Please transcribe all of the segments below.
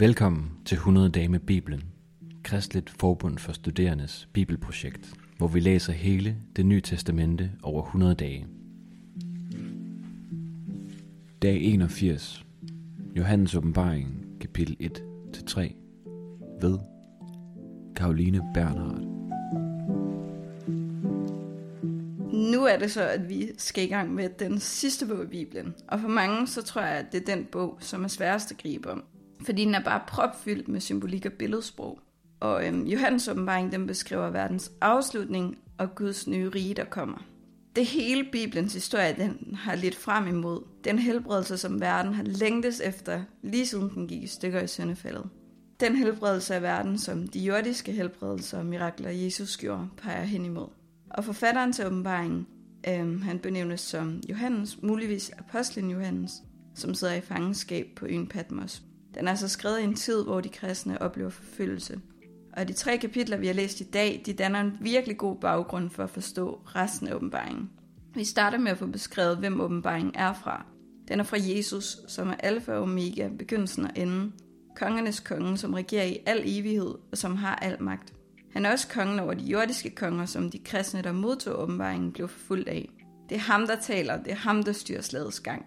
Velkommen til 100 dage med Bibelen, Kristligt Forbund for Studerendes Bibelprojekt, hvor vi læser hele det nye testamente over 100 dage. Dag 81. Johannes åbenbaring, kapitel 1-3. Ved Karoline Bernhardt. Nu er det så, at vi skal i gang med den sidste bog i Bibelen. Og for mange, så tror jeg, at det er den bog, som er sværest at gribe om. Fordi den er bare propfyldt med symbolik og billedsprog. Og øhm, Johannes åbenbaring, den beskriver verdens afslutning og Guds nye rige, der kommer. Det hele Bibelens historie, den har lidt frem imod den helbredelse, som verden har længtes efter, lige siden den gik i stykker i syndefaldet. Den helbredelse af verden, som de jordiske helbredelser og mirakler Jesus gjorde, peger hen imod. Og forfatteren til åbenbaringen, øhm, han benævnes som Johannes, muligvis apostlen Johannes, som sidder i fangenskab på øen Patmos. Den er så skrevet i en tid, hvor de kristne oplever forfølgelse. Og de tre kapitler, vi har læst i dag, de danner en virkelig god baggrund for at forstå resten af åbenbaringen. Vi starter med at få beskrevet, hvem åbenbaringen er fra. Den er fra Jesus, som er alfa og omega, begyndelsen og enden. Kongernes konge, som regerer i al evighed og som har al magt. Han er også kongen over de jordiske konger, som de kristne, der modtog åbenbaringen, blev forfulgt af. Det er ham, der taler, det er ham, der styrer slagets gang.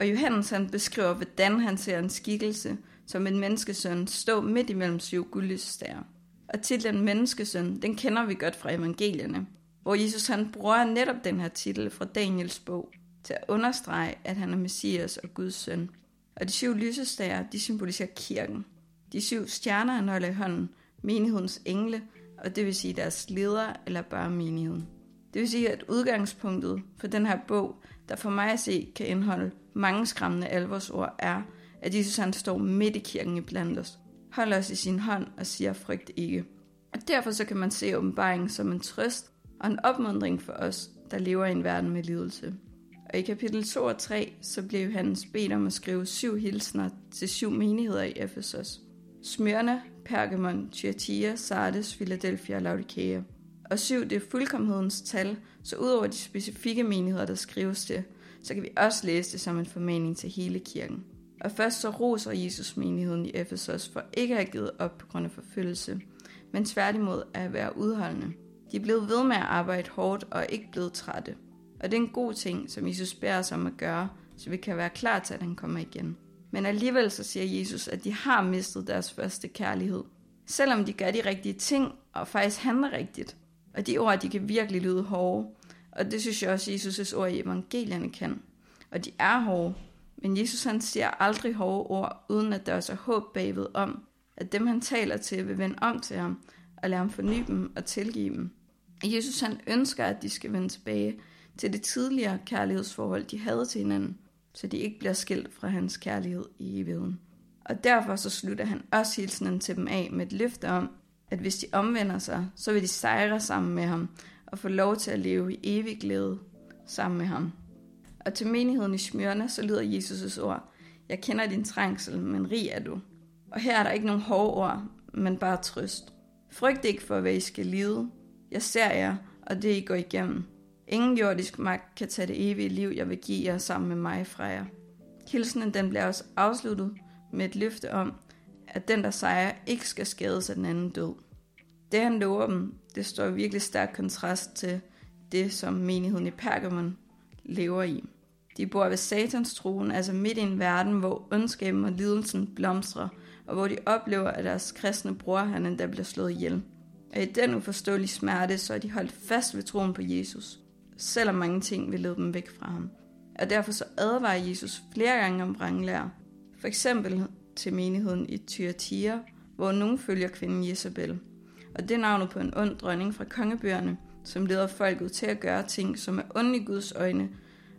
Og Johannes han beskriver, hvordan han ser en skikkelse som en menneskesøn stå midt imellem syv guldlysestager. Og titlen menneskesøn, den kender vi godt fra evangelierne, hvor Jesus han bruger netop den her titel fra Daniels bog til at understrege, at han er Messias og Guds søn. Og de syv lysestager, de symboliserer kirken. De syv stjerner han holder i hånden, menighedens engle, og det vil sige deres ledere eller bare menigheden. Det vil sige, at udgangspunktet for den her bog, der for mig at se kan indeholde mange skræmmende alvorsord, er, at Jesus han står midt i kirken i blandt os, holder os i sin hånd og siger, frygt ikke. Og derfor så kan man se åbenbaringen som en trøst og en opmundring for os, der lever i en verden med lidelse. Og i kapitel 2 og 3, så blev Johannes bedt om at skrive syv hilsner til syv menigheder i Efesos. Smyrna, Pergamon, Thyatira, Sardes, Philadelphia og Laodicea. Og syv, det er fuldkommenhedens tal, så udover de specifikke menigheder, der skrives til, så kan vi også læse det som en formaning til hele kirken. Og først så roser Jesus menigheden i Efesos for ikke at have givet op på grund af forfølgelse, men tværtimod at være udholdende. De er blevet ved med at arbejde hårdt og ikke blevet trætte. Og det er en god ting, som Jesus beder os om at gøre, så vi kan være klar til, at han kommer igen. Men alligevel så siger Jesus, at de har mistet deres første kærlighed. Selvom de gør de rigtige ting og faktisk handler rigtigt. Og de ord, de kan virkelig lyde hårde. Og det synes jeg også, Jesus' ord i evangelierne kan. Og de er hårde, men Jesus han siger aldrig hårde ord, uden at der også er håb bagved om, at dem han taler til vil vende om til ham, og lade ham forny dem og tilgive dem. Og Jesus han ønsker, at de skal vende tilbage til det tidligere kærlighedsforhold, de havde til hinanden, så de ikke bliver skilt fra hans kærlighed i evigheden. Og derfor så slutter han også hilsenen til dem af med et løfte om, at hvis de omvender sig, så vil de sejre sammen med ham og få lov til at leve i evig glæde sammen med ham. Og til menigheden i Smyrna, så lyder Jesus' ord, Jeg kender din trængsel, men rig er du. Og her er der ikke nogen hårde ord, men bare trøst. Frygt ikke for, hvad I skal lide. Jeg ser jer, og det I går igennem. Ingen jordisk magt kan tage det evige liv, jeg vil give jer sammen med mig fra jer. Hilsenen den bliver også afsluttet med et løfte om, at den, der sejrer, ikke skal skades af den anden død. Det han lover dem, det står i virkelig stærk kontrast til det, som menigheden i Pergamon lever i. De bor ved satans troen, altså midt i en verden, hvor ondskaben og lidelsen blomstrer, og hvor de oplever, at deres kristne bror han endda bliver slået ihjel. Og i den uforståelige smerte, så er de holdt fast ved troen på Jesus, selvom mange ting vil lede dem væk fra ham. Og derfor så advarer Jesus flere gange om vranglærer. For eksempel til menigheden i Thyatira, hvor nogen følger kvinden Jezebel. Og det er navnet på en ond dronning fra kongebøgerne, som leder folket til at gøre ting, som er onde i Guds øjne,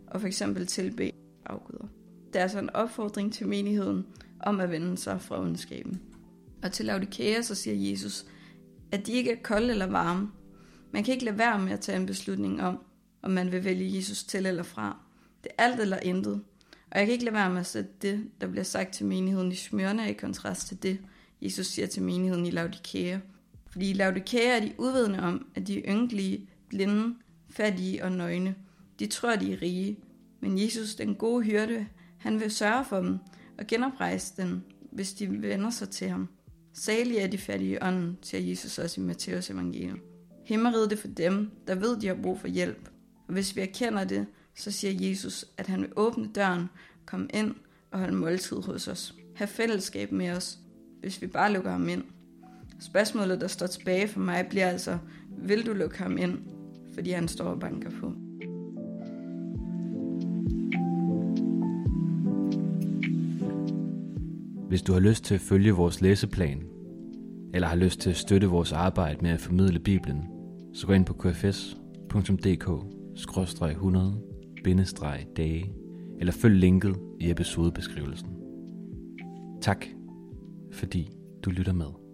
og for eksempel tilbe afguder. Det er altså en opfordring til menigheden om at vende sig fra ondskaben. Og til Laodikea så siger Jesus, at de ikke er kolde eller varme. Man kan ikke lade være med at tage en beslutning om, om man vil vælge Jesus til eller fra. Det er alt eller intet. Og jeg kan ikke lade være med at sætte det, der bliver sagt til menigheden i Smyrna i kontrast til det, Jesus siger til menigheden i Laodikea. Fordi i Laodikea er de uvidende om, at de er ynkelige, blinde, fattige og nøgne. De tror, de er rige. Men Jesus, den gode hyrde, han vil sørge for dem og genoprejse dem hvis de vender sig til ham. Salige er de fattige i ånden, siger Jesus også i Matteus evangelium. Himmeriget det for dem, der ved, de har brug for hjælp. Og hvis vi erkender det, så siger Jesus, at han vil åbne døren, komme ind og holde måltid hos os. Have fællesskab med os, hvis vi bare lukker ham ind. Spørgsmålet, der står tilbage for mig, bliver altså, vil du lukke ham ind, fordi han står og banker på? Hvis du har lyst til at følge vores læseplan, eller har lyst til at støtte vores arbejde med at formidle Bibelen, så gå ind på kfs.dk-100-dage, eller følg linket i episodebeskrivelsen. Tak, fordi du lytter med.